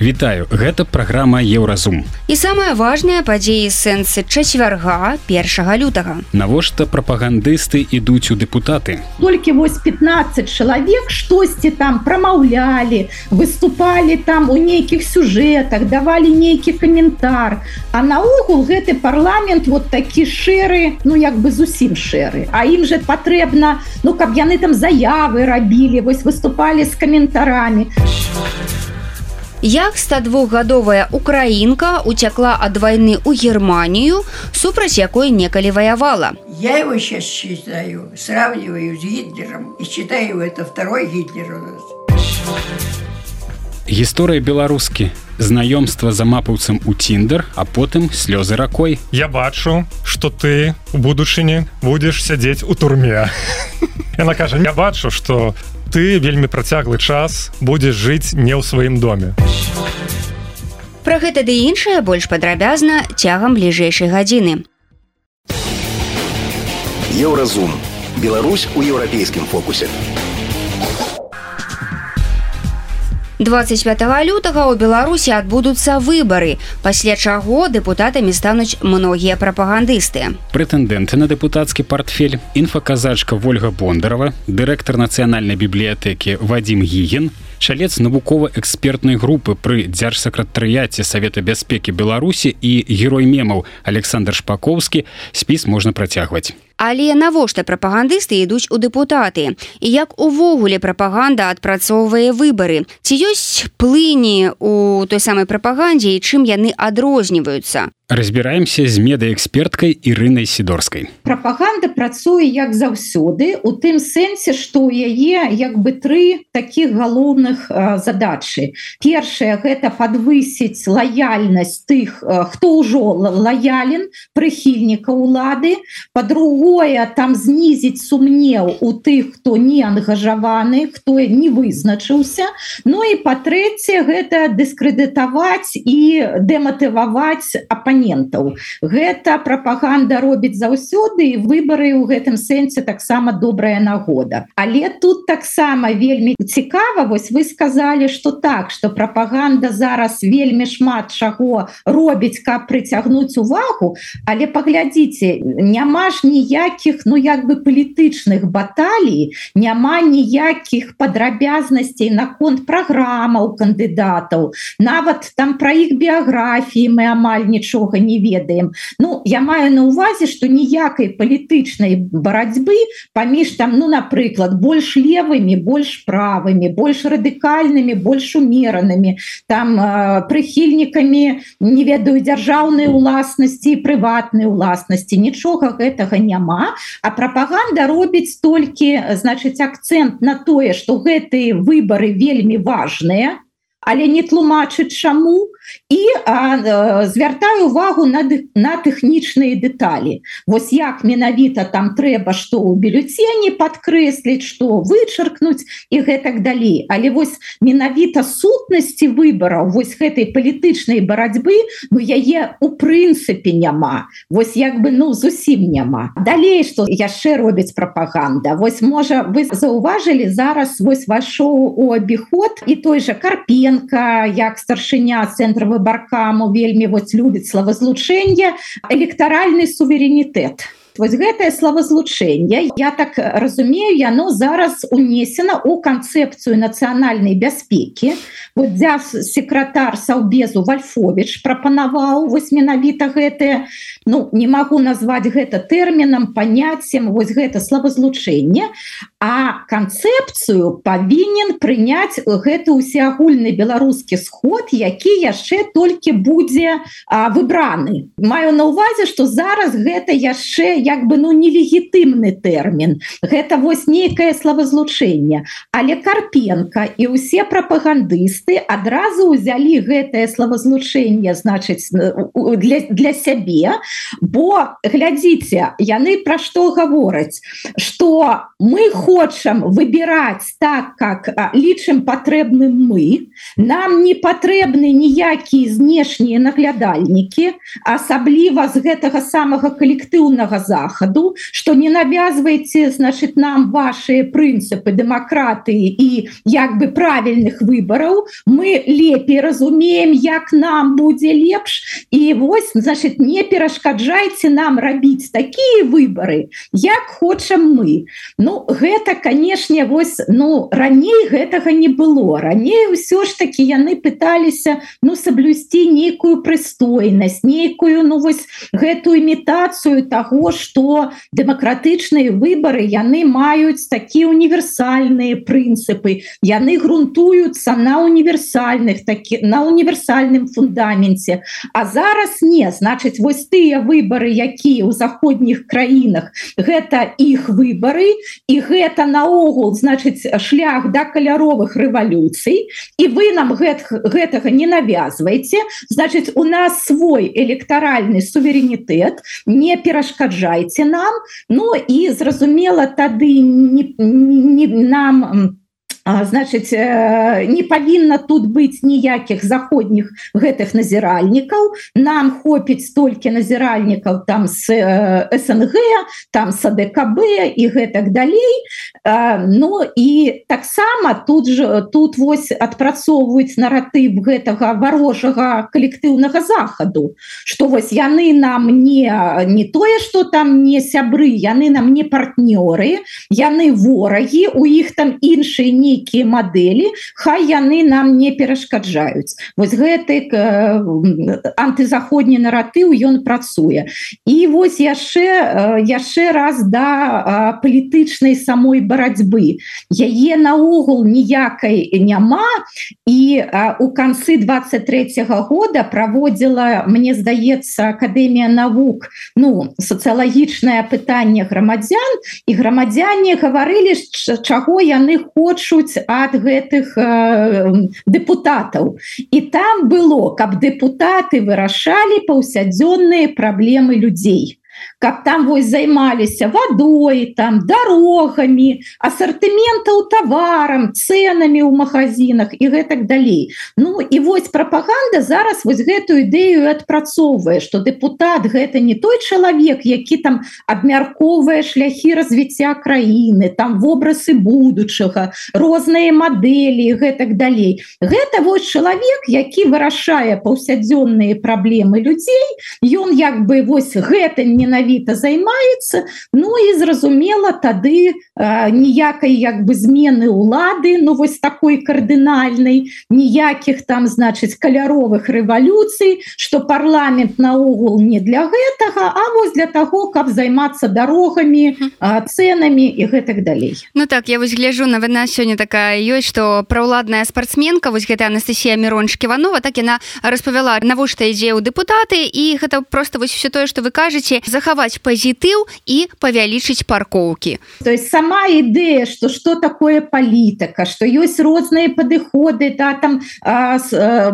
Вітаю гэта праграма еўразум і самая важная падзеі сэнсы чацвярга першага лютага. Навошта прапагандысты ідуць у дэпутаты? Толькі вось 15 чалавек штосьці там прамаўлялі выступалі там у нейкіх сюжэтах давалі нейкі каментар. А наогул гэты парламент вот такі шэры ну як бы зусім шэры. А ім же патрэбна ну каб яны там заявы рабілі вось выступалі з каментарамі. а як 102гадовая украінка уцякла ад вайны ў германію супраць якой некалі ваявала? Я его сейчас считаю сравниваю с гитлером и считаю это второй гитлер у нас гісторыя беларускі знаёмства за мапаўцам у тиндер а потым слёзы ракой. Я бачу что ты у будучыні будзеш сядзець у турме. Яна кажа я бачу что ты вельмі працяглы час будзеш жыць не ў сваім доме. Пра гэта ды іншае больш падрабязна цягам бліжэйшай гадзіны. Еўразум. Беларусь у еўрапейскім фокусе 25 лютага ў беларусі адбудуцца выбары. Пасля чаго дэпутатамі стануць многія прапагандысты. Прэтэндэнты на дэпутацкі портфель інфаказачка ольга бондарова дырэктар нацыянальнай бібліятэкі вадзім гіген чалец навукова-экспертнай групы пры дзяржсакратарыяце савета бяспекі беларусі і герой мемаў александр шпакоўскі спіс можна працягваць Але навошта прапагандысты ідуць у дэпутаты? І як увогуле прапаганда адпрацоўвае выбары? Ці ёсць плыні у той самай прапагандзе і чым яны адрозніваюцца разбіраемся з медаэксперткай ірынай сідорскай прапаганда працуе як заўсёды у тым сэнсе што ў яе як бы тры такіх галоўных задачы. Першае гэта подвысіць лаяльнасць тых хто ўжо лаялен прыхільніка улады по-другое там знізіць сумнеў у тых хто не ангажаваны хто не вызначыўся. Ну і па-трэцяе гэта дыскрэдытаваць і дэматываваць апа апанентаў гэта прапаганда робіць заўсёды і выбары ў гэтым сэнсе таксама добрая нагода. Але тут таксама вельмі цікава вось вы сказали что так что прапаганда зараз вельмі шмат чаго робіць каб прыцягнуць увагу але паглядзіце няма ж ніякіх ну як бы палітычных баталій няма ніякіх падрабязнасцей наконт праграмаў кандыдатаў. Нават там пра іх біяграфіі мы амаль нічого нічога не ведаем. Ну я маю на увазе что ніякай палітычнай барацьбы паміж там ну напрыклад больш левымі больш правымі больш радыкальнымі больш умеранымі там э, прыхільнікамі не ведаю дзяржаўнай уласнасці прыватнай уласнасці нічога гэтага няма. А прапаганда робіць толькі значыць акцент на тое что гэтые выборы вельмі важныя але не тлумачыць чаму і а, звяртаю увагу на на тэхнічныя дэталі. Вось як менавіта там трэба што ў бюллетэні падкрэсліць што вычаркнуць і гэтак далей. Але вось менавіта сутнасці выбараў вось гэтай палітычнай барацьбы ну яе у прынцыпе няма. Вось як бы ну зусім няма. Далей што яшчэ робіць прапаганда. Вось можа вы заўважылі зараз вось вашоў у абіход і той жа карпенко як старшыня центра цэнтравы баркаму вельмі вось любіць славазлучэнне электаральны суверэнітэт вось гэтае славазлучэнне я так разумею яно зараз унесена у канцэпцыю нацыянальнай бяспекі. Вот дзя секратар саўбезу вальфович прапанаваў вось менавіта гэтае ну не магу назваць гэта тэрмінам паняццем вось гэта славазлучэнне а канцэпцыю павінен прыняць гэты усеагульны беларускі сход які яшчэ толькі будзе а, выбраны. Маю на увазе что зараз гэта яшчэ як бы ну нелегітымны тэрмін. Гэта вось нейкае славазлучэнне але карпенко і ўсе прапагандысты адразу ўзялі гэтае славазлучэнне значыць для, для сябе. Бо глядзіце яны пра што гавораць? Что мы хочам выбираць так как лічым патрэбным мы. Нам не патрэбны ніякія знешнія наглядальнікі асабліва з гэтага самага калектыўнага захаду что не навязваеце значит нам ваши прынцыпы дэмакратыі і як бы правільных выбараў мы лепей разумеем як нам будзе лепш. І вось значит не перашкаджайце нам рабіць такія выборы як хочам мы. Ну гэта канешне вось ну раней гэтага не было. Раней ўсё ж таки яны пыталіся ну соблюсці нейкую прыстойнасць нейкую ну вось гэтую імітацыю того что дэмакратычныя выборы яны маюць такія універсальныя прынцыпы. Яны грунтуюцца на універсальных такі на універсальным фундаменце. А зараз не. Значыць вось тыя выборы якія ў заходніх краінах гэта іх выборы і гэта наогул значыць шлях да каляровых рэвалюцый і вы нам гэт, гэтага не навязваеце. Значыць у нас свой электаральны суверэнітэт не перашкаджайце нам. Ну і зразумела тады не, не, нам не значыць э, не павінна тут быць ніякіх заходніх гэтых назіральнікаў. Нам хопіць столькі назіральнікаў там с снг там садкб і гэтак далей. Ну і таксама тут же тут вось адпрацоўваюць наратыв гэтага варожага калектыўнага захаду что вось яны нам не не тое что там не сябры яны нам не партнёры яны ворагі у іх там іншыя не нейкія мадэлі хай яны нам не перашкаджаюць. Вось гэты э, антызаходні наратыў ён працуе. І вось яшчэ яшчэ раз да палітычнай самой барацьбы. Яе наогул ніякай няма. І у канцы 23 -го года праводзіла мне здаецца акадэмія навук ну сацыялагічнае пытанне грамадзян. І грамадзяне гаварылі чаго яны хочуць ідуць ад гэтых э, депутатаў. І там было каб депутаты вырашалі паўсядзённыя праблемы людзей каб там вось займаліся водой там дорогами ассортыментаў товарам ценамі ў магазинах і гэтак далей. Ну і вось пропаганда зараз вось гэтую ідэю адпрацоўвае что депутат гэта не той чалавек які там абмяркоўвае шляхі развіцця краіны там вобразы будучага розныя мадэлі гэтак далей. Гэта вось чалавек які вырашае паўсядзённыя праблемы людзей. Ён як бы вось гэта не менавіта займаецца Ну і зразумела тады э, ніякай як бы змены улады Ну вось такой кардынальнай ніякіх там значыць каляровых рэвалюцый что парламент наогул не для гэтага А вось для того каб займацца дарогамі ценамі і гэтак далей. Ну так я вось гляжу навіна сёння такая ёсць что праўладная спартсменка вось гэта Анастасія мирончик Іванова так яна распавяла навошта ідзе ў депутаты і гэта просто вось все тое что вы кажаце захаваць пазітыў і павялічыць паркоўкі то есть сама ідэя что что такое палітыка что ёсць розныя падыходы да там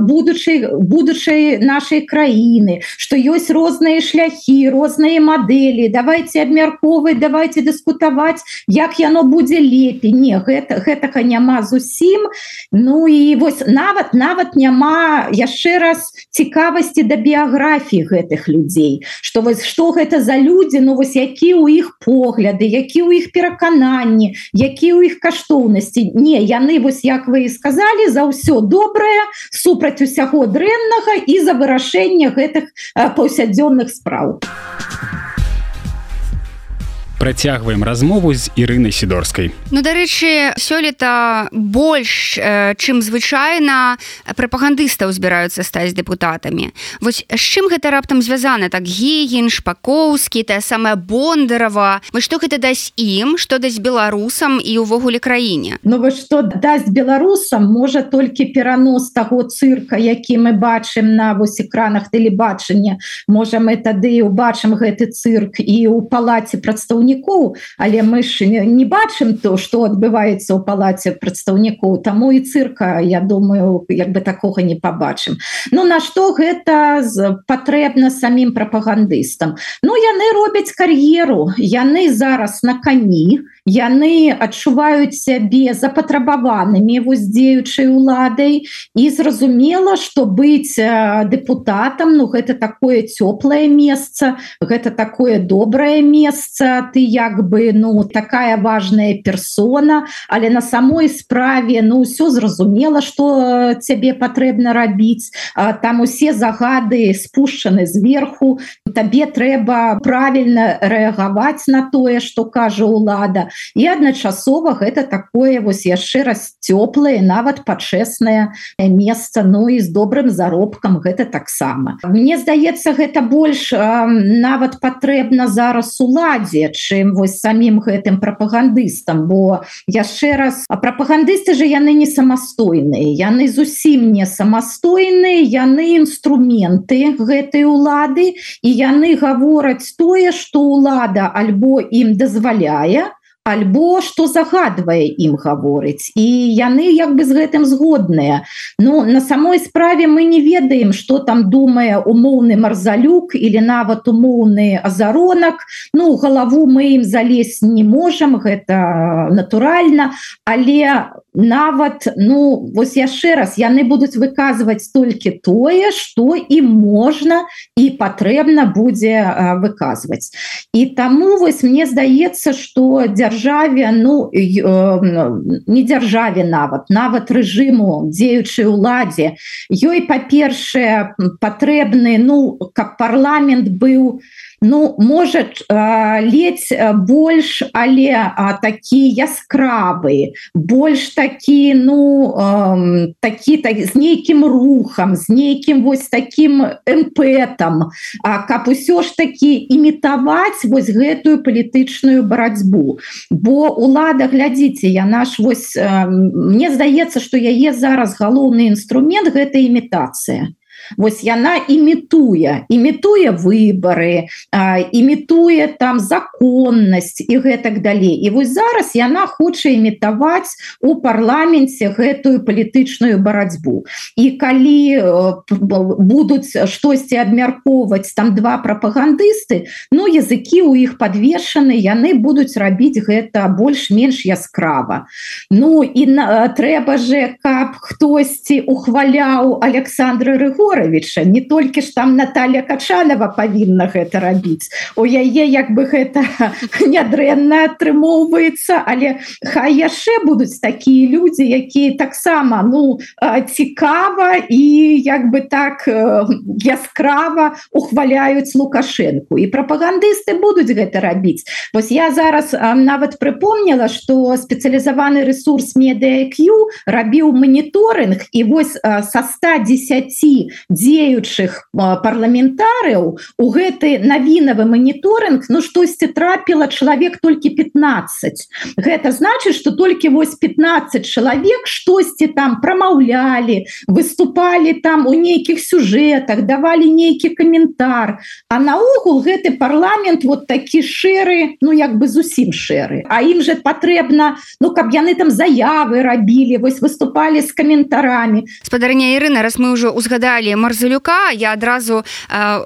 будучай будучай нашай краіны что ёсць розныя шляхі розныя мадэлі давайте абмярковаць давайте дыскутаваць як яно будзе лепей не гэта гэтага няма зусім Ну і вось нават нават няма яшчэ раз цікавасці да біяграфіі гэтых людзей что вось что гэта гэта за людзі ну вось які ў іх погляды які ў іх перакананні які ў іх каштоўнасці не яны вось як вы сказали за ўсё добрае супраць усяго дрэннага і за вырашэнне гэтых паўсядзённых спраў. а працягваем размову з Ірынай сідорскай. Ну дарэчы сёлета больш э, чым звычайна прапагандыстаў збіраюцца стаць депутатамі Вось з чым гэта раптам звязана? Так гігін шпакоўскі тая самая бондарова вы што гэта дасць ім што дасць беларусам і ўвогуле краіне? Ну вы што дасць беларусам можа толькі перанос таго цырка які мы бачым на вось экранах тэлебачання. Можа мы тады убачым гэты цырк і ў палаце прадстаўнік прадстаўнікоў але мы ж не бачым то что адбываецца ў палаце прадстаўнікоў таму і цырка я думаю як бы такога не побачым Ну на что гэта патрэбна самім прапагандыстам? Ну яны робяць кар'еру яны зараз на кані яны адчуваюць сябе запатрабаванымі вось дзеючай уладай. І зразумела что быць депутатам Ну гэта такое цёплае месца гэта такое добрае месца. Ты як бы ну такая важная персона. Але на самой справе ну все зразумела что цябе патрэбна рабіць. Там усе загады спушчаны зверху. Табе трэба правильно рэагаваць на тое что кажа улада і адначасова гэта такое вось яшчэ раз цёплае нават пачэснае месца Ну і з добрым заробкам гэта таксама. Мне здаецца гэта больш нават патрэбна зараз уладзе чым вось самім гэтым прапагандыстам бо яшчэ раз а прапагандысты же яны не самастойныя яны зусім не самастойныя яны інструменты гэтай улады і яны гавораць тое что лада альбо ім дазваляе альбо что загадвае ім гаворыць. І яны як бы з гэтым згодныя. Ну на самой справе мы не ведаем что там думае умоўны марзалюк или нават умоўны азаронак. Ну галаву мы ім залезть не можем гэта натуральна. Але нават ну вось яшчэ раз яны будуць выказваць толькі тое что і можна і патрэбна будзе выказваць. І таму вось мне здаецца что дзяржаве ну не дзяржаве нават нават рэжыму дзеючай уладзе ёй па-першае патрэбны ну каб парламент быў не Ну можа ледзь больш але а, такі яскравы больш такі ну э, такі так з нейкім рухам з нейкім вось таким эмпетам каб усё ж такі імітаваць вось гэтую палітычную барацьбу бо лада глядзіце яна ж вось э, мне здаецца что яе зараз галоўны інструмент гэта імітацыя Вось яна імітуе імітуе выборы імітуе там законнасць і гэтак далей і вось зараз яна хоча імітаваць у парламенце гэтую палітычную барацьбу і калі будуць штосьці абмяркоўваць там два прапагандысты ну языкі у іх подвешаны яны будуць рабіць гэта больш-менш яскрава. Ну і на, трэба же каб хтосьці ухваляў Александра рыгора Григоровича не толькі ж там Наталья качанова павінна гэта рабіць. У яе як бы гэта нядрэнна атрымоўваецца але хай яшчэ будуць такія людзі якія таксама ну цікава і як бы так яскрава ухваляюць лукашенко і прапагандысты будуць гэта рабіць. Вось я зараз нават прыпомніла что спецыялізаваны ресурс медыQ рабіў моніторинг і вось со 110 дзеючых парламентарыяў у гэты навінавы моніторинг ну штосьці трапіла чалавек толькі 15 гэта значит что толькі вось 15 чалавек штосьці там прамаўлялі выступали там у нейкіх сюжэтах давалі нейкі каментар. А наогул гэты парламент вот такі шэры ну як бы зусім шэры. А ім же патрэбна ну каб яны там заявы рабілі вось выступали с каментарамі. Спадарня Ірына раз мы ўжо узгадалі марзалюка я адразу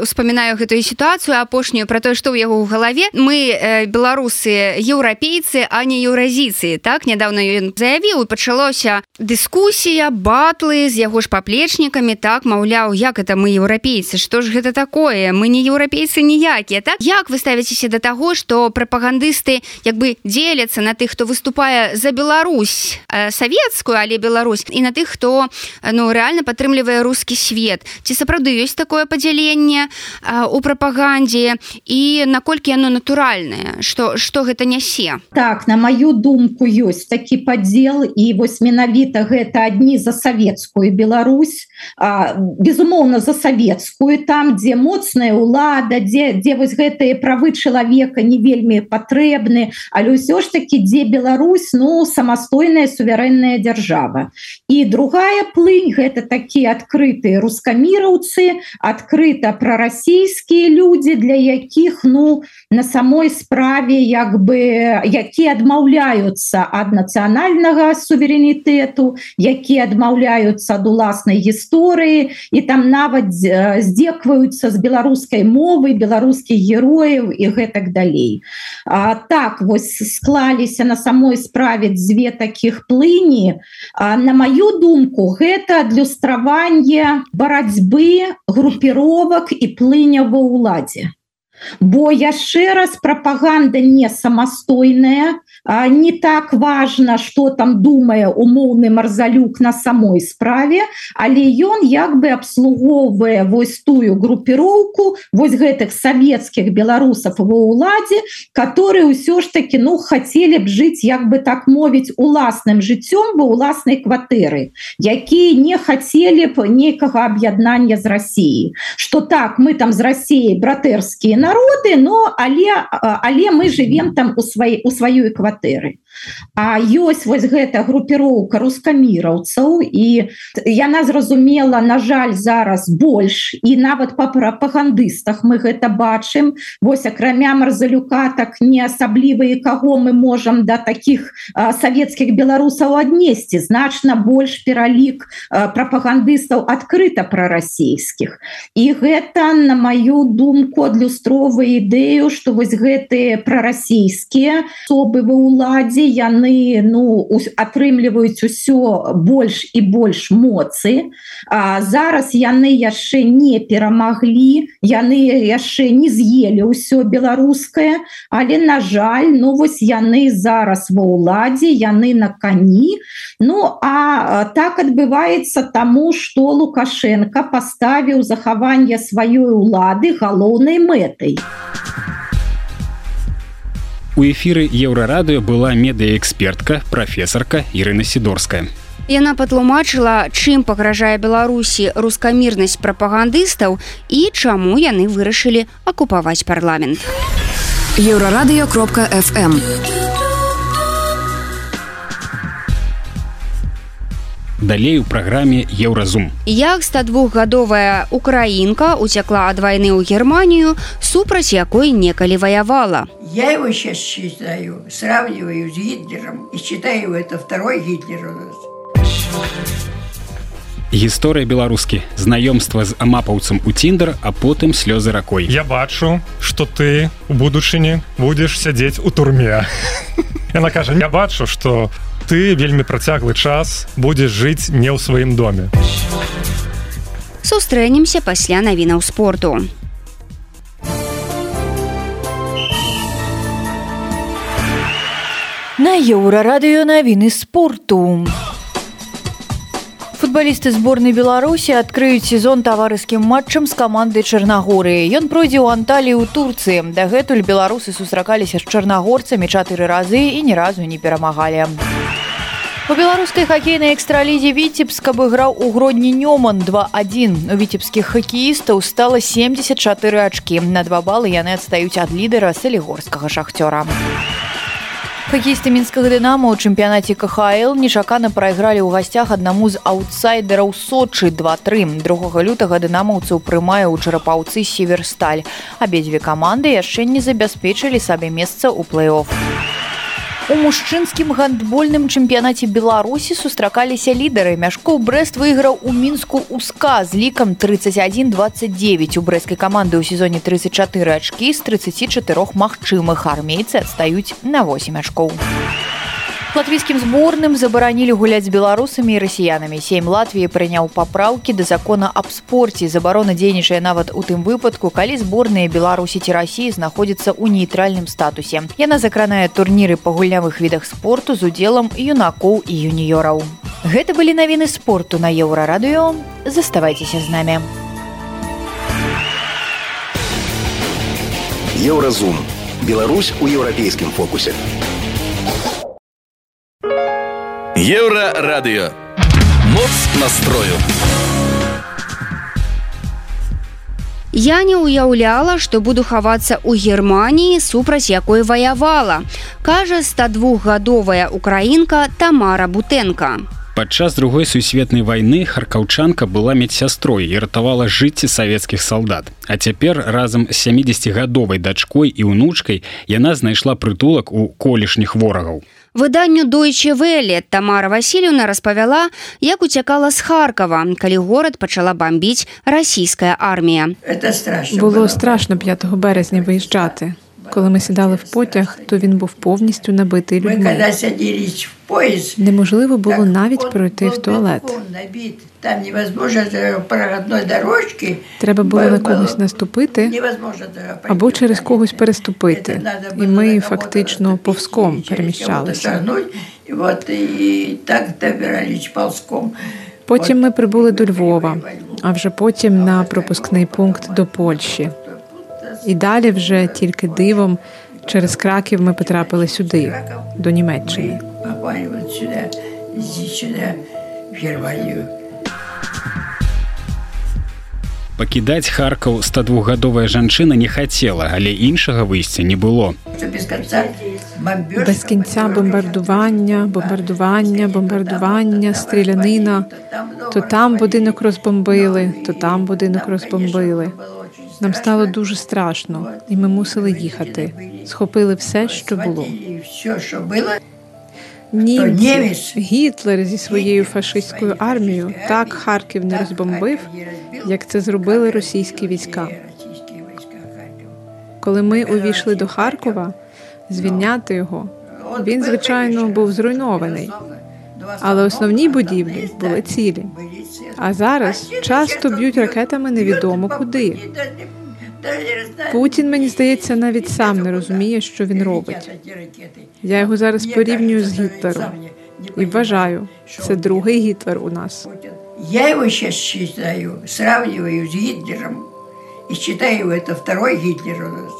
успамінаю гэтую сітуацыю апошнюю про тое што ў яго ў галаве. Мы э, беларусы еўрапейцы а не еўразіцыі так нядаўна ён заявіў пачалося дыскусія батлы з яго ж паплечнікамі. Так маўляў як это мы еўрапейцы? Што ж гэта такое? Мы не еўрапейцы ніякія так? Як вы ставіцеся да таго што прапагандысты як бы дзеляцца на тых хто выступае за Беларусь э, савецкую але Беларусь і на тых хто ну реально падтрымлівае русский свет ці сапраўды ёсць такое падзяленне у прапагандзе? І наколькі яно натуральнае? Что что гэта нясе? Так на маю думку ёсць такі падзел і вось менавіта гэта адні за савецкую Беларусь а, безумоўна за савецкую там дзе моцная ўлада дзе дзе вось гэтыя правы чалавека не вельмі патрэбны. Але ўсё ж таки дзе Беларусь ну самастойная суверэнная дзяржава. І другая плынь гэта такі адкрытыя русские рускаміраўцы адкрыта прарасійскія людзі для якіх ну на самой справе як бы якія адмаўляюцца ад нацыянальнага суверэнітэту якія адмаўляюцца ад уласнай гісторыі і там нават здзекваюцца з беларускай мовы беларускіх герояў і гэтак далей. А, так вось склаліся на самой справе дзве таких плыні. На маю думку гэта адлюстраванне барацьбы групіровак і плыня ва ўладзе. Бо яшчэ раз прапаганда не самастойная не так важно что там думае умоўны марзалюк на самой справе але ён як бы абслугоўвае вось тую групіроўку вось гэтых савецкіх беларусаў ва ўладзе которые ўсё ж таки ну хотели б жыць як бы так мовіць уласным жыццём ва уласнай кватэры якія не хотели б нейкага аб'яднання з Россией что так мы там з Россией братэрскія народы но але але мы живем там у сваей у сваёй кватэры кватэры А ёсць вось гэта групіроўка рускаміраўцаў і яна зразумела на жаль зараз больш і нават па прапагандыстах мы гэта бачым. Вось акрамя марзалюка так не асабліва і каго мы можам да таких савецкіх беларусаў аднесці. Значна больш пералік прапагандыстаў адкрыта прарасійскіх і гэта на маю думку адлюстровую ідэю што вось гэтыя прарасійскія особы ва ўладзе яны ну атрымліваюць усё больш і больш моцы. А зараз яны яшчэ не перамаглі яны яшчэ не з'елі ўсё беларускае але на жаль ну вось яны зараз ва ўладзе яны на кані. Ну а так адбываецца таму что лукашенко паставіў захаванне сваёй улады галоўнай мэтай. а У эфіры еўрарадыё была медыяэкспертка, прафесарка Ірына Сідорская. Яна патлумачыла, чым пагражае Беларусі рускамірнасць прапагандыстаў і чаму яны вырашылі акупаваць парламент. Еўрарадыё кропка FM. Далей у праграме еўразум як 102гадовая украінка уцякла ад вайны ў германію супраць якой некалі ваявала. Я его сейчас считаю сравниваю с гитлером и считаю это второй гитлер у нас гісторыя беларускі. Знаёмства з амапаўцам у тиндер а потым слёзы ракой. Я бачу что ты у будучыні будешь сядзець у турме. Яна кажа я бачу что ты вельмі працяглы час будзеш жыць не ў сваім доме. Сустрэнемся пасля навінаў спорту. На еўрарадыё навіны спорту футбалісты зборнай беларусі адкрыюць сезон таварыскім матчам з камандай чарнагорыі ён пройдзе ў анталіі ў турцыі. Дагэтуль беларусы сустракаліся з чарнагорцамі чатыры разы і ні разу не перамагалі. У беларускай хакейнай экстралізе віцебск абыграў у гродні нёман 21 у віцебскіх хакеістаў стала 74 ачкі. На два балы яны адстаюць ад лідара салігорскага шахцёра. у хакеісты мінскага дынама ў чэмпіянаце кхл нечакана прайгралі ў гасцях аднаму з аутсайдераў сочы 23 другога лютага дынамаўцаў прымае ў чарапаўцы северсталь абедзве каманды яшчэ не забяспечылі сабе месца ў плэй-офф у мужчынскім гандбольным чэмпіянаце Беларусі сустракаліся лідары. Мяшкоў Брэст выйграў у мінску УСКа з лікам 31-29. У брэскай каманды ў сезоне 34 ачкі з 34 магчымых армейцы адстаюць на 8 ачкоў латвійскім зборным забаранілі гуляць з беларусамі і расіянамі сем латвіі прыняў папраўкі да закона аб спорце забарона дзейнічае нават у тым выпадку. Калі зборныя беларусі ці рассіі знаходзяцца ў нейтральным статусе. Яна закранае турніры па гульнявых відах спорту з удзелам юнакоў і юніёраў гэта былі навіны спорту на еўрарадыё заставайцеся з намі еўразум Беларусь у еўрапейскім фокусе Еўрарадыё. Моц настрою. Я не ўяўляла, што буду хавацца ў Геррманіі супраць якой ваявала. Кажа 102гадовая украінка Тамара Бутэнка. Падчас другой сусветнай вайны харкаўчанка была медсястрой і ратавала жыцці савецкіх салдат. А цяпер разам з 70гадовай дачкой і ўнучкай яна знайшла прытулак у колішніх ворагаў. Выданню Дойче Вэле Тамара Васильевна распавяла, як уцякала з Харкава, калі горад пачала бамбіць расійская армія. Это страшно. Було страшно 5 березня виїжджати. Коли ми сідали в потяг, то він був повністю набитий Мы людьми. когда садились в поезд, Неможливо було так навіть он пройти был в туалет. битком набит. Там невозможно э, проходной дорожки. Треба було Б- на было когось наступити Невозможно туда або пойти. через когось Это переступити. надо І было на ми кого-то фактично наступить повзком или через кого-то переміщалися. шагнуть. И вот и так добирались ползком. Потім От ми прибули до Львова, во Львов. а вже потім на пропускний пункт до Польщі. І далі вже тільки дивом через Краків ми потрапили сюди, до Німеччини. Мы попали вот сюда, здесь сюда, в Германию. Пакідаць Харкаў 102гадовая жанчына не хацела, але іншага выйсця не было. Что без конца бомбеж. Без кінця бомбардування, бомбардування, бомбардування, стрілянина. То там будинок розбомбили, то там будинок розбомбили. Нам стало дуже страшно, і ми мусили їхати. Схопили все, що було. Німці. Гітлер зі своєю фашистською армією так Харків не розбомбив, як це зробили російські війська. Коли ми увійшли до Харкова, звільняти його, він звичайно був зруйнований. Але основні будівлі були цілі. А зараз часто б'ють ракетами невідомо куди. Путін, мені здається, навіть сам не розуміє, що він робить. Я його зараз порівнюю з Гітлером і вважаю, це другий Гітлер у нас. Я его сейчас считаю, сравниваю с Гитлером и считаю его это второй Гитлер у нас.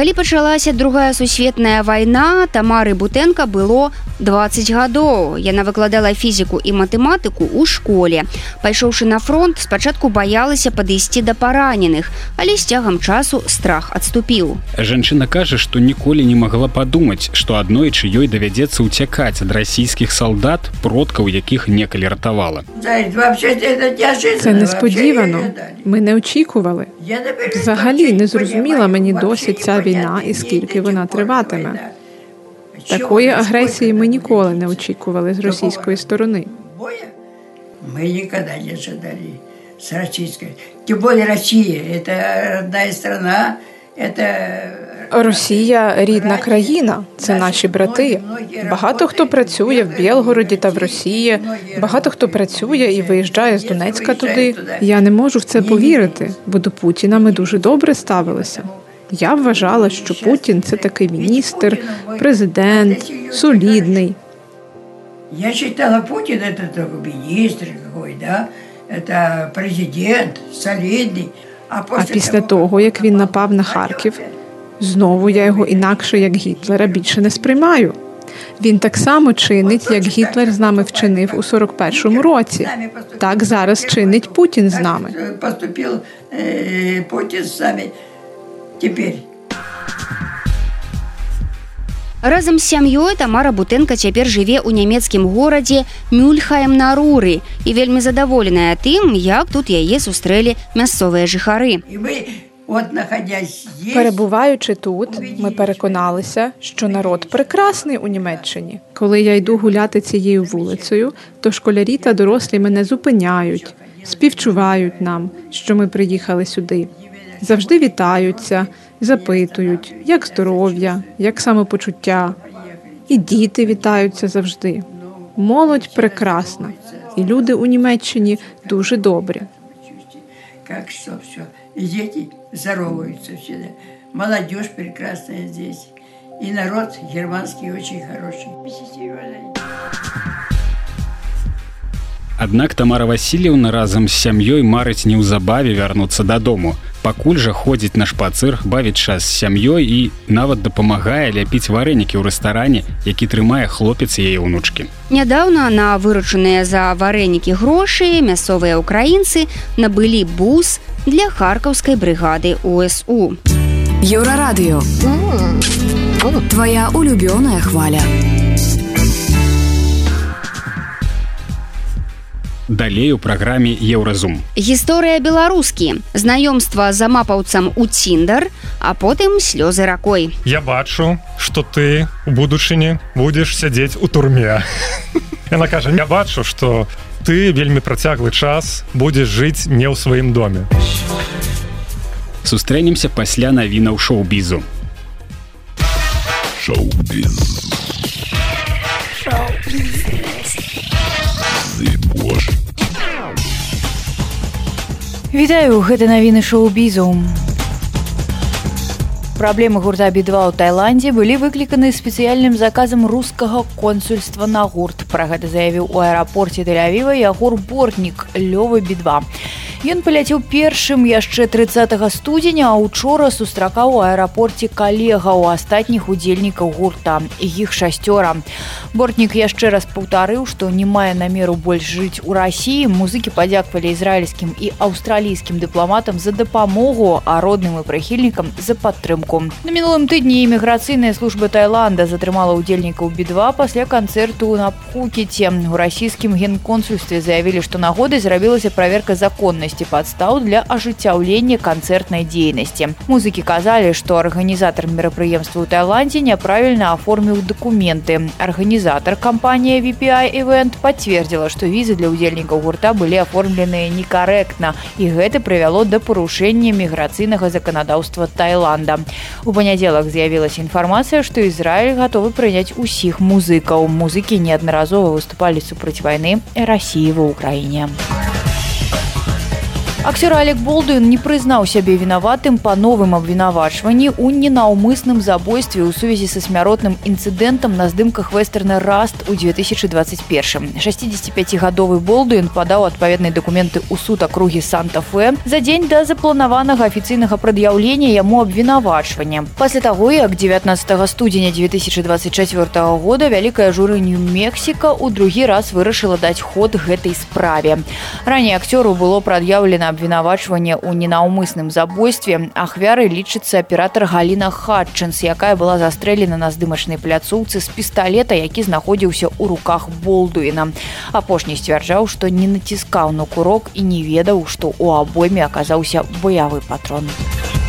Калі пачалася другая сусветная вайна, Тамары Бутэнка было 20 гадоў. Яна выкладала фізіку і матэматыку ў школе. Пайшоўшы на фронт, спачатку баялася падысці да параненых, але з цягам часу страх адступіў. Жанчына кажа, што ніколі не магла падумаць, што аднойчы ёй давядзецца ўцякаць ад расійскіх салдат, продкаў якіх некалі ратавала. Це несподівано. вообще не ожидали. Ми не очікували. Взагалі вообще не зрозуміла понимаю, мені вообще досі ця непонятно, війна і и скільки до вона сих пор триватиме. война. Чего Такої она, агресії сколько ми она ніколи будет? не очікували з російської сторони. Боя мы никогда не ожидали с российской. Тем более Россия, это родная страна, это... Росія рідна країна, це наші брати. Багато хто працює в Білгороді та в Росії. Багато хто працює і виїжджає з Донецька туди. Я не можу в це повірити, бо до Путіна ми дуже добре ставилися. Я вважала, що Путін це такий міністр, президент, солідний. Я считала, Путин это только министр какой, да? Это президент, солидный. А, А после після того, як він напав на Харків, знову я його інакше як Гітлера більше не сприймаю. Він так само чинить, як Гітлер з нами вчинив у 41-му році. Так зараз чинить Путін з нами. Поступил э, Путин с нами теперь. Разам з сям'ёй Тамара Бутэнка цяпер жыве ў нямецкім горадзе Мюльхаем на руры і вельмі задаволеная тым, як тут яе сустрэлі мясцовыя жыхары. И мы, вот находясь здесь, Перебуваючи тут, ми переконалися, що народ прекрасний у Німеччині. Коли я йду гуляти цією вулицею, то школярі та дорослі мене зупиняють, співчувають нам, що ми приїхали сюди. Завжди вітаються, запитують, як здоров'я, як самопочуття. І діти вітаються завжди. Молодь прекрасна, і люди у Німеччині дуже добрі. как что все. И дети здороваются всегда. Молодежь прекрасная здесь. И народ германский очень хороший. Аднак Тамара Васильевна разам з сям'ёй марыць неўзабаве вярнуцца дадому. Пакуль жа ходзіць на шпацыр, бавіць час з сям'ёй і нават дапамагае ляпіць варэнікі ў рэстаране, які трымае хлопец яе ўнучкі. Нядаўна на выручаныя за варэнікі грошы мясцовыя ўкраінцы набылі бус для харкаўскай брыгады УСУ. Еўрарадыё. Твая улюбёная хваля. Далей у праграме еўразум. Гісторыя беларускі. Знаёмства за мапаўцам у ціндар а потым слёзы ракой. Я бачу что ты у будучыні будзеш сядзець у турме. Яна кажа я бачу что ты вельмі працяглы час будзеш жыць не ў сваім доме сустрэнемся пасля навінаў шоу-бізу. Шоу-біз Вітаю гэта навіны шоу-бізу праблемы гурта бі2 у Тайландзе былі выкліканы спецыяльным заказам рускага консульства на гурт. Пра гэта заявіў у аэрапорце дэлявіва ягор бортнік лёвы бі2 Ён паляцеў першым яшчэ 30 студзеня, а учора сустракаў у аэрапорце калега ў астатніх удзельнікаў гурта іх шасцёра. Бортнік яшчэ раз паўтарыў, што не мае намеру больш жыць у рассіі. Музыкі падзяквалі ізраільскім і аўстралійскім дыпламатам за дапамогу, а родным і прыхільнікам за падтрымку. На мінулым тыдні іміграцыйная служба Тайланда затрымала ўдзельнікаў бі2 пасля канцэрту на пхукеце. У расійскім генконсульстве заявілі, што нагодай зрабілася праверка законнасці адсутнасці падстаў для ажыццяўлення канцэртнай дзейнасці. Музыкі казалі, што арганізатар мерапрыемства ў Тайландзе няправільна аформіў дакументы. Арганізатар кампанія VPI Event пацвердзіла, што візы для ўдзельнікаў гурта былі аформленыя некарэктна і гэта прывяло да парушэння міграцыйнага заканадаўства Тайланда. У панядзелак з'явілася інфармацыя, што Ізраіль гатовы прыняць усіх музыкаў. Музыкі неаднаразова выступалі супраць вайны рассіі ва ўкраіне. Акцёр Алек Болдуін не прызнаў сябе вінаватым па новым абвінавачванні ў ненаўмысным забойстве ў сувязі са смяротным інцыдэнтам на здымках вестерна раст у 2021 65гадовы болдуін падаў адпаведныя дакументы ў суд акругі санта-фе за дзень да запланаванага афіцыйнага прад'яўлення яму абвінавачвання пасля таго як 19 студзеня 2024 года вялікая журыню мексіка у другі раз вырашыла даць ход гэтай справе. Раней акцёру было прад'яўлена абвінавачвання ў ненаўмысным забойстве. Ахвяры лічыцца аператор галіна хатчынс якая была застрэлена на здымачнай пляцоўцы з пісталета які знаходзіўся ў руках болдуіна. Апошні сцвярджаў што не націскаў на курок і не ведаў што ў абойме аказаўся баявы патрон. у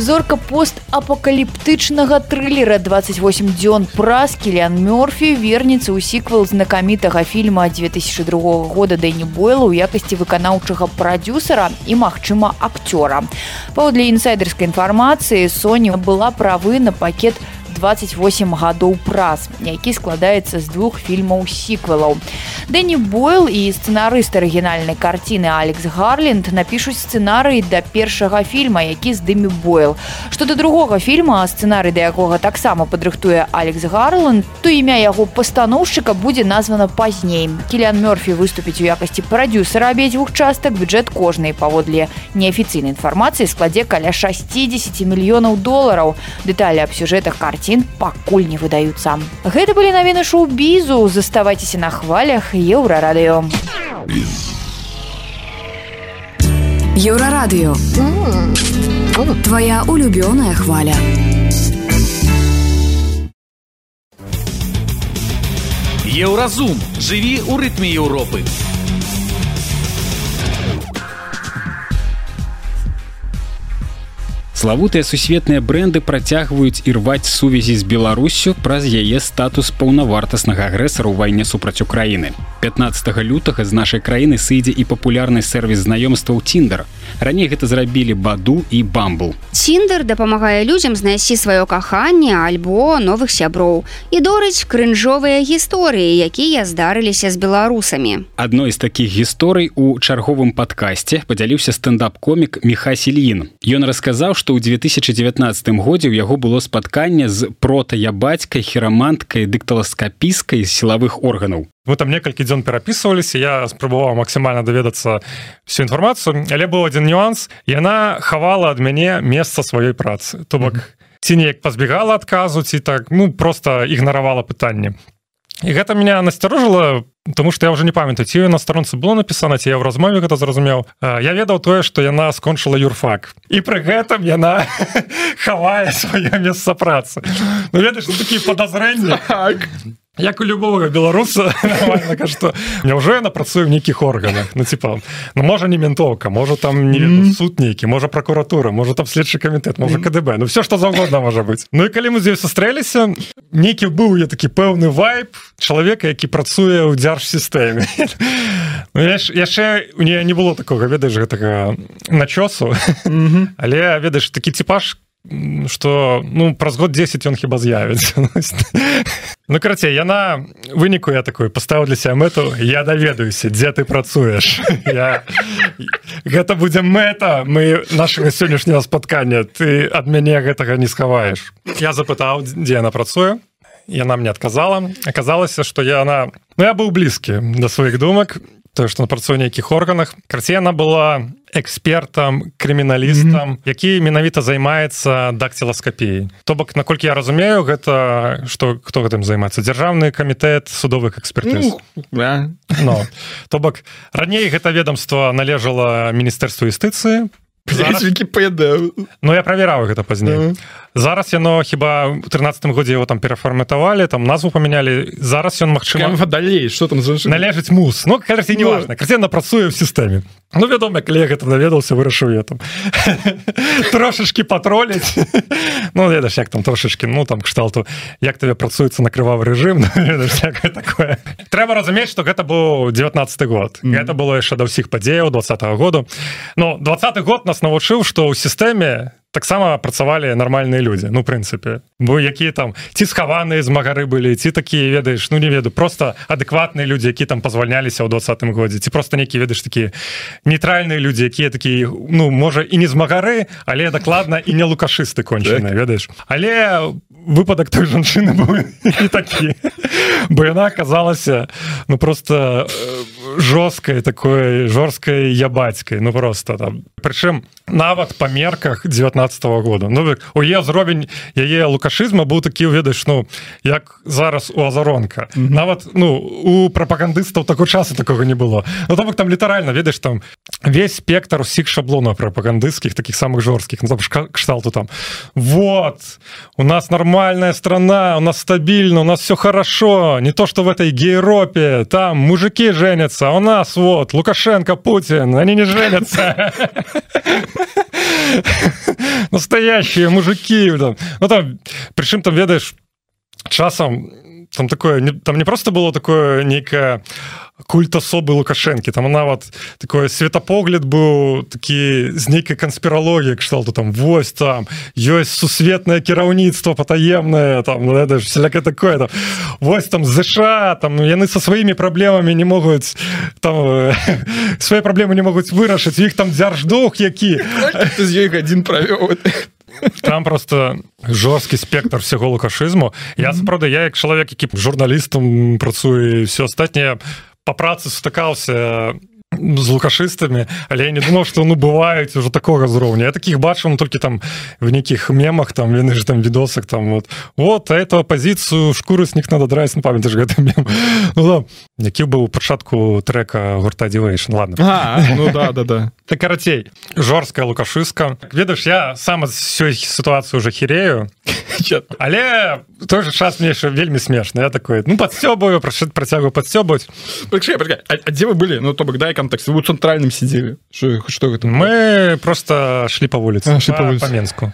зорка постапакаліптычнага трылера. 28 дзён праз кілян мёрфі вернецца ў сіквал знакамітага фільма 2002 года дэні бойла ў якасці выканаўчага прадюсера і магчыма акцёра. Паводле інсайдерскай інфармацыі соня была правы на пакет 28 гадоў праз які складаецца з двух фільмаў сіквелаў. Дэні бойл і сцэнарыст арыгінальнай карціны алекс гарленд напішуць сцэнарый да першага фільма які здымі бойл. Што да другога фільма сцэнарый да якога таксама падрыхтуе алекс гарланд то імя яго пастаноўшчыка будзе названа пазней. Кілян мёрфі выступіць у якасці прадюсера абедзвюх частак бюджэт кожнай паводле неафіцыйнай інфармацыі складзе каля 60 мільёнаў долараў. Дэталі аб сюжэтах карці карцін пакуль не выдаюцца. Гэта былі навіны шоу-бізу, заставайцеся на хвалях еўрарадыё. Еўрарадыё. Твая улюбёная хваля. Еўразум жыві ў рытме Еўропы. Славутыя сусветныя бренды працягваюць ірваць сувязі з Беларусю праз яе статус паўнавартаснага агрэсара ў вайне супраць Украіны. 15 лютага з нашай краіны сыдзе і папулярны сервіс знаёмстваў Тіндер. Раней гэта зрабілі баду і бамбл. Тіндер дапамагае людзям знайсці сваё каханне альбо новых сяброў і дорыць крынжовыя гісторыі, якія здарыліся з беларусамі. Адной з такіх гісторый у чарговым падкасці падзяліўся стендап-комік Михасільін. Ён расказаў, што ў 2019 годзе ў яго было спатканне з протая бацькай хіраманткай дыкталаскапіскай сілавых органаў вы там некалькі дзён перапісваліся я спрабаваў максімальна даведацца всю інфармацыю але быў один нюанс яна хавала ад мяне месца сваёй працы. То бок ці неяк пазбегала адказу ці так ну просто ігнаравала пытанне і гэта меня насцярожыла Таму што я ўжо не памятаю ці на старонцы было напісана ці я ў размове гэта зразумеў я ведаў тое што яна скончыла юрфак. І пры гэтым яна хавае сваё месца працы. Ну, ведаеш ну, такія подазрэнні так. Як у любого беларуса что няўжо яна працуе в нейкіх органах? Ну типа ну можа не ментовка можа там не mm -hmm. суд нейкі можа прокуратура можа там следчы камітэт можа КДБ ну все что заўгодна можа быть Ну і калі мы здесь сустрэліся нейкі быў я такі пэўны вайп чалавека які працуе ў дзяржсістэме ну, яшчэ у нее не было такого ведаеш гэтага начосу. Mm -hmm. але ведаеш такі типаж что ну праз год 10 ён хіба з'явіцца Ну карацей яна выніку я такой поставіў для себя мэту я даведаюся дзе ты працуеш я... гэта будзе мэта мы нашага сённяшняго спаткання ты ад мяне гэтага не схаваеш я запытаў дзе яна працуе яна мне адказала аказалася что я она ну, я быў блізкі да сваіх думак тое што на працуе нейкіх органах. Карце яна была экспертам крыміналістам mm -hmm. які менавіта займаецца дактиласкапіяй то бок наколькі я разумею гэта что хто гэтым займаецца? Дзяржаўны камітэт судовых экспертыз. Mm, no. то бок раней гэта ведомство належала міністэрству юстыцыі. Вкіпедыя Ну я правяраў гэта пазней. Mm -hmm. Зараз яно хіба у 13 годзе его там перафарматавалі там назву памянялі. Зараз ён магчыма далей что там належыць мус. Ну кажа не важно красена працуе в сістэме. Ну вядома калі гэта даведаўся вырашыў я там трошачки патроліць. Ну ведаш як там трошачки ну там кшталту як табе працуецца на крывавы рэжым ну, такое. Трэба разумець что гэта быў 19 год. Mm -hmm. это было яшчэ да ўсіх падзеяў двадца -го году. Ну двадцатый год нас навучыў что ў сістэме таксама працавалі нармальныя людзі ну прынцыпе. Бо якія там ці схаваныя змагары былі ці такія ведаеш ну не веду просто адэкватныя людзі які там пазвальняліся ў двадцатым годзе ці просто нейкі ведаеш такія нейтральныя людзі якія такія ну можа і не змагары але дакладна і не лукашысты кончаны так. ведаеш. Але выпадак той жанчыны такі. Бо яна аказалася ну просто жорсткай такой жорсткай я бацькай ну просто там. Прычым нават па мерках 19 -го года. Ну у е зробень яе лукашызма быў такі ведаеш ну як зараз у азаронка mm -hmm. нават ну у прапагандыстаў такой часу такого не было. Ну там там літаральна ведаеш там весь спектр усіх шаблонаў прапагандысцкіх таких самых жорсткіх ну, кшталту там. Вот у нас нормальная страна у нас стабільна у нас все хорошо не то что в этой гейропе там мужики женятся у нас вот лукашенко Путин они не женятся. Настоящие мужики ну там причым там ведаешь часам там такое там не просто было такое нейкое культ асобы лукашэнкі там нават такое светапогляд быў такі з нейкай канспіралогіі кшталту там вось там ёсць сусветнае кіраўніцтва патаемнае там ну, всяляка такое там вось там ЗША там яны со сваімі праблемамі не могуць там свае праблемы не могуць вырашыць іх там дзярждох які. З ёй адзін правёў там просто жорсткі спектр всего лукашызму я сапраўды я як чалавек які журналістам працуе все астатняе по працы сутыкаўся з лукашыстамі але я не думаў что ну бываюць уже такого зроўня я таких бачу ну, толькі там в нейкіх мемах там яны же там відосах там вот вот эту пазіцыю шкуры снег надо драйс на памяти гэты мем. Ну, да. які быў пачатку трека гурта девейшн ладно. А, ну да да да. Так карацей. Жорсткая лукашыска ведаеш я сам сёй сітуацыю уже хірею але той же час мне яшчэ вельмі смешна я такой ну подсёбаю прашыць працягу подсёбаць дзе вы былі ну то бок дай контакт вы цэнтральным сидзелі что гэта мы просто шлі по вуліцы по менску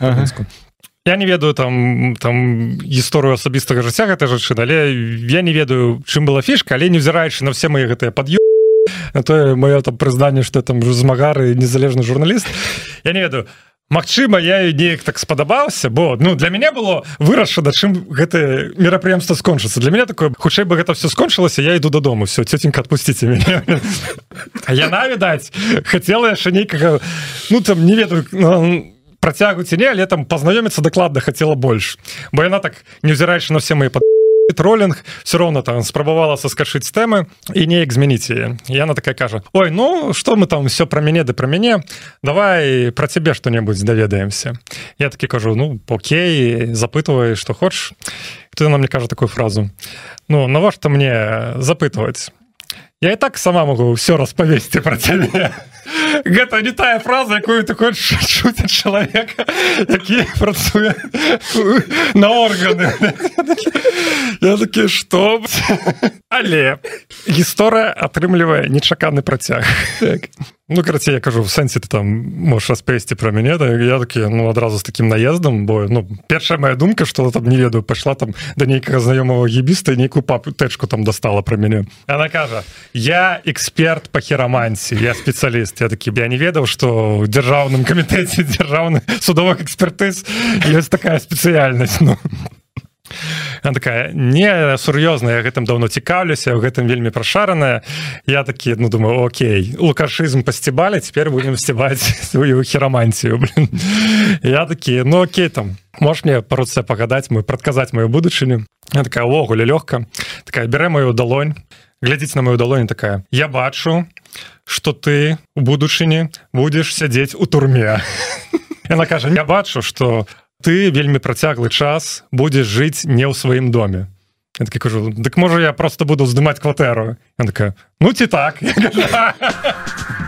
я не ведаю там там гісторыю асабістага жыцця гэта жачы але я не ведаю чым была фішка але невзіраючы на все мои гэтыя пад'ёмы тое маё там прызданне что там змагары незалежны журналіст я не ведаю Магчыма я неяк так спадабаўся бо ну для мяне было вырашана чым гэта мерапрыемства скончыцца. Для меня такое хутчэй бы гэта все скончылася я іду дадому. Все цётенька отпусціце мяне. Яна відаць хацела яшчэ нейкага ну там не ведаю ну, працягу ці не але там пазнаёміцца дакладна хацела больш. Бо яна так невзіраючы на все мои под троллинг все равно там спрабавала соскачыць тэмы і неяк змяніць яе яна такая кажа Ой ну что мы там все про мяне да про мяне давай про цябе что-небудзь даведаемся я таки кажу ну Окей запытывай что хочешь ты нам мне кажа такую фразу Ну навошта мне запытваць я і так сама могу все распавесці про цябе гэта не тая фраза якую ты хочешь шуць чалавека які працуе на органы. Я такі что але гісторыя атрымлівае нечаканы працяг так. Ну карацей я кажу в сэнсе ты там можешь распесці про мяне да я такі ну адразу з таким наездом бо ну першая моя думка что там не ведаю пайшла там да нейкага знаёмого ебіста нейкую папу тэчку там достала про мяне она кажа я эксперт по херамансе я спецыяліст я такі я не ведаў что в дзяржаўным камітэце дзяржаўны судовых экспертыз есть такая спецыяльнасць ну Она такая не сур'ёзная гэтым давно цікаўлюся у гэтым вельмі прашараная я такі ну думаю Окей лукашызм пасцібалі теперь будем сціваць сваю херамантію я такі ну Окей там можешь мне по руцэ пагадаць мы прадказаць мою будучыню такая увогуле лёгка такая бярэ мою далонь глядзіць на мою далонь такая я бачу что ты у будучыні будешь сядзець у турме Яна кажа я бачу что ты вельмі працяглы час будзеш жыць не ў сваім доме я таки кажу дык можа я просто буду здымаць кватэру такая ну ці так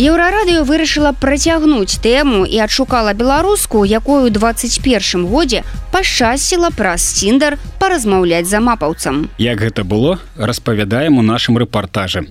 Еўрарадыё вырашыла працягнуць тэму і адшукала беларуску, якую 21 годзе пашчасціла праз ціндар паразмаўляць за мапаўцам. Як гэта было, распавядаем у нашым рэпартажы.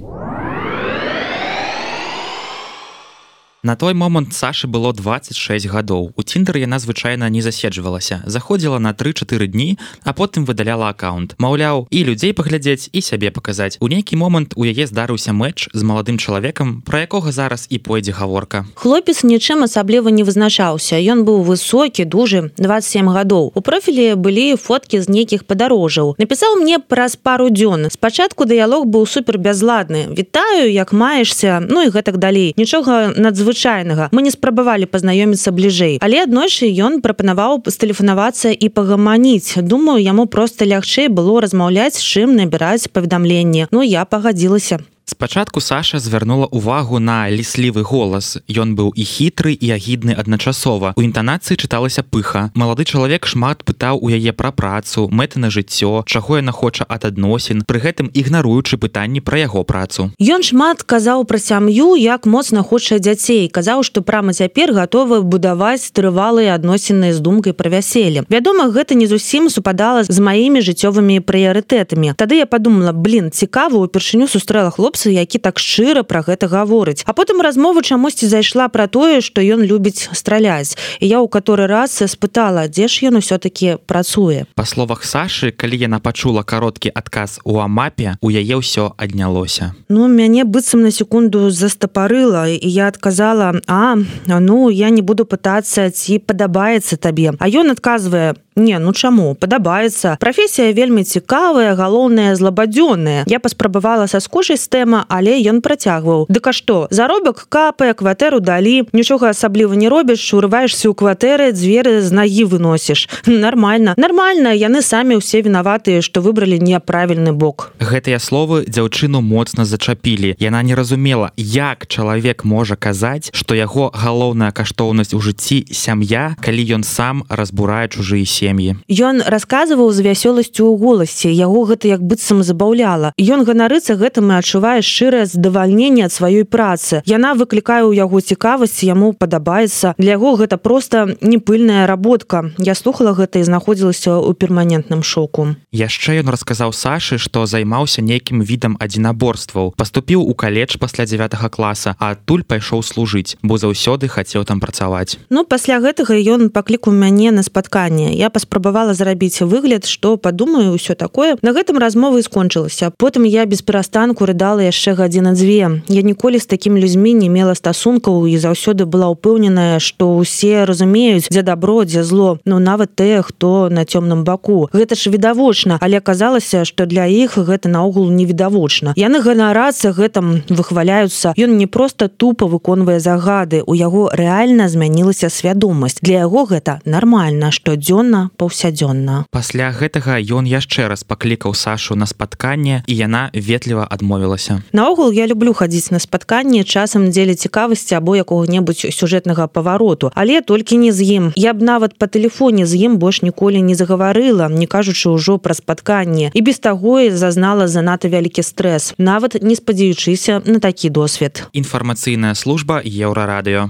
На той момант Сашы было 26 гадоў. У ціндер яна звычайна не заседжвалася. Заходзіла на 3-4 дні, а потым выдаляла аккаунт. Маўляў, і людзей паглядзець і сябе паказаць. У нейкі момант у яе здарыўся мэч з маладым чалавекам, пра якога зараз і пойдзе гаворка. Хлопец нічым асабліва не вызначаўся. Ён быў высокі, дужы 27 гадоў. У профілі былі фоткі з нейкіх падарожаў. Напісаў мне праз пару дзён. Спачатку дыялог быў супер бязладны. Вітаю, як маешся, ну і гэтак далей. Нічога надзвычайнага звычайнага. Мы не спрабавалі пазнаёміцца бліжэй але аднойчы ён прапанаваў пастэлефанавацца і пагаманіць. Думаю яму просто лягчэй было размаўляць чым набіраць паведамленне ну я пагадзілася Спачатку Саша звярнула увагу на ліслівы голас. Ён быў і хітры і агідны адначасова. У інтанацыі чыталася пыха. Малады чалавек шмат пытаў у яе пра працу, мэты на жыццё, чаго яна хоча ад адносін, пры гэтым ігнаруючы пытанні пра яго працу. Ён шмат казаў пра сям'ю, як моцна хоча дзяцей. казаў, што прама цяпер гатовы будаваць трывалыя адносіны з думкай пра вяселле. Вядома, гэта не зусім супадала з маімі жыццёвымі прыярытэтамі. Тады я подумала, блин, цікава, упершыню сустрэла хлопца хлопцы які так шчыра про гэта гаворыць. А потым размова чамусьці зайшла про тое что ён любіць страляць. І я ў каторы раз спытала дзе ж ён усё-таки працуе. Па словах Сашы калі яна пачула кароткі адказ у амапе у яе ўсё аднялося. Ну мяне быццам на секунду застапарыла і я адказала а ну я не буду пытацца ці падабаецца табе а ён адказвае Не ну чаму? Падабаецца. Прафесія вельмі цікавая галоўная злабадзённая я паспрабавала са скожай стэма але ён працягваў. Дык а што заробак капае кватэру далі. Нічога асабліва не робіш урываешься ў кватэры дзверы з нагі выносіш. Нормально нормально яны самі ўсе вінаватыя што выбралі няправільны бок. Гэтыя словы дзяўчыну моцна зачапілі. Яна не разумела як чалавек можа казаць што яго галоўная каштоўнасць у жыцці сям'я калі ён сам разбурае чужыя сем'і. Ён расказваў з вясёласцю ў голасе яго гэта як быццам забаўляла ён ганарыцца гэтым і адчувае шчырае задавальненне ад сваёй працы. Яна выклікае ў яго цікавасць яму падабаецца. Для яго гэта просто непыльная работка. Я слухала гэта і знаходзілася ў перманентным шоку. Яшчэ ён расказаў Сашы што займаўся нейкім відам адзінаборстваў. Паступіў у каледж пасля 9 класа а адтуль пайшоў служыць бо заўсёды хацеў там працаваць. Ну пасля гэтага ён паклікаў мяне на спатканне. Я паспрабавала зрабіць выгляд что падумаю ўсё такое. На гэтым размовы скончылася. Потым я без перастанку рыдала яшчэ гадзіна дзве я ніколі з такімі людзьмі не мела стасункаў і заўсёды была ўпэўненая что ўсе разумеюць дзе добро дзе зло но нават тыя хто на цёмным баку гэта ж відавочна але аказалася что для іх гэта наогул невідавочна яны ганарацца гэтым выхваляюцца ён не просто тупо выконвае загады у яго рэальна змянілася свядомасць. Для яго гэта нормально штодзённа паўсядзённа. Пасля гэтага ён яшчэ раз паклікаў сашу на спатканне і яна ветліва адмовілася спадзяюся наогул я люблю хадзіць на спатканне часам дзеля цікавасці або якога-небудзь сюжэтнага павароту. Але толькі не з ім я б нават по тэлефоне з ім больш ніколі не загаварыла не кажучы ўжо пра спатканне. І без таго і зазнала занадта вялікі стрэс нават не спадзяючыся на такі досвед. Інфармацыйная служба еўрарадыё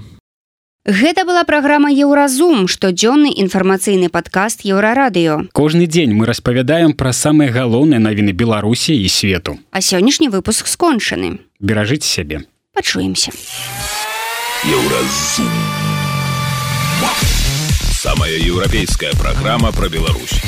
Гэта была праграма Еўразум, штодзённы інфармацыйны падкаст еўрарадыё. Кожны дзень мы распавядаем пра самыя галоўныя навіны Беларусі і свету. А сённяшні выпуск скончаны. Беражыце сябе. Пачуемся. Еўразум. Самая еўрапейская праграма пра Беларусь.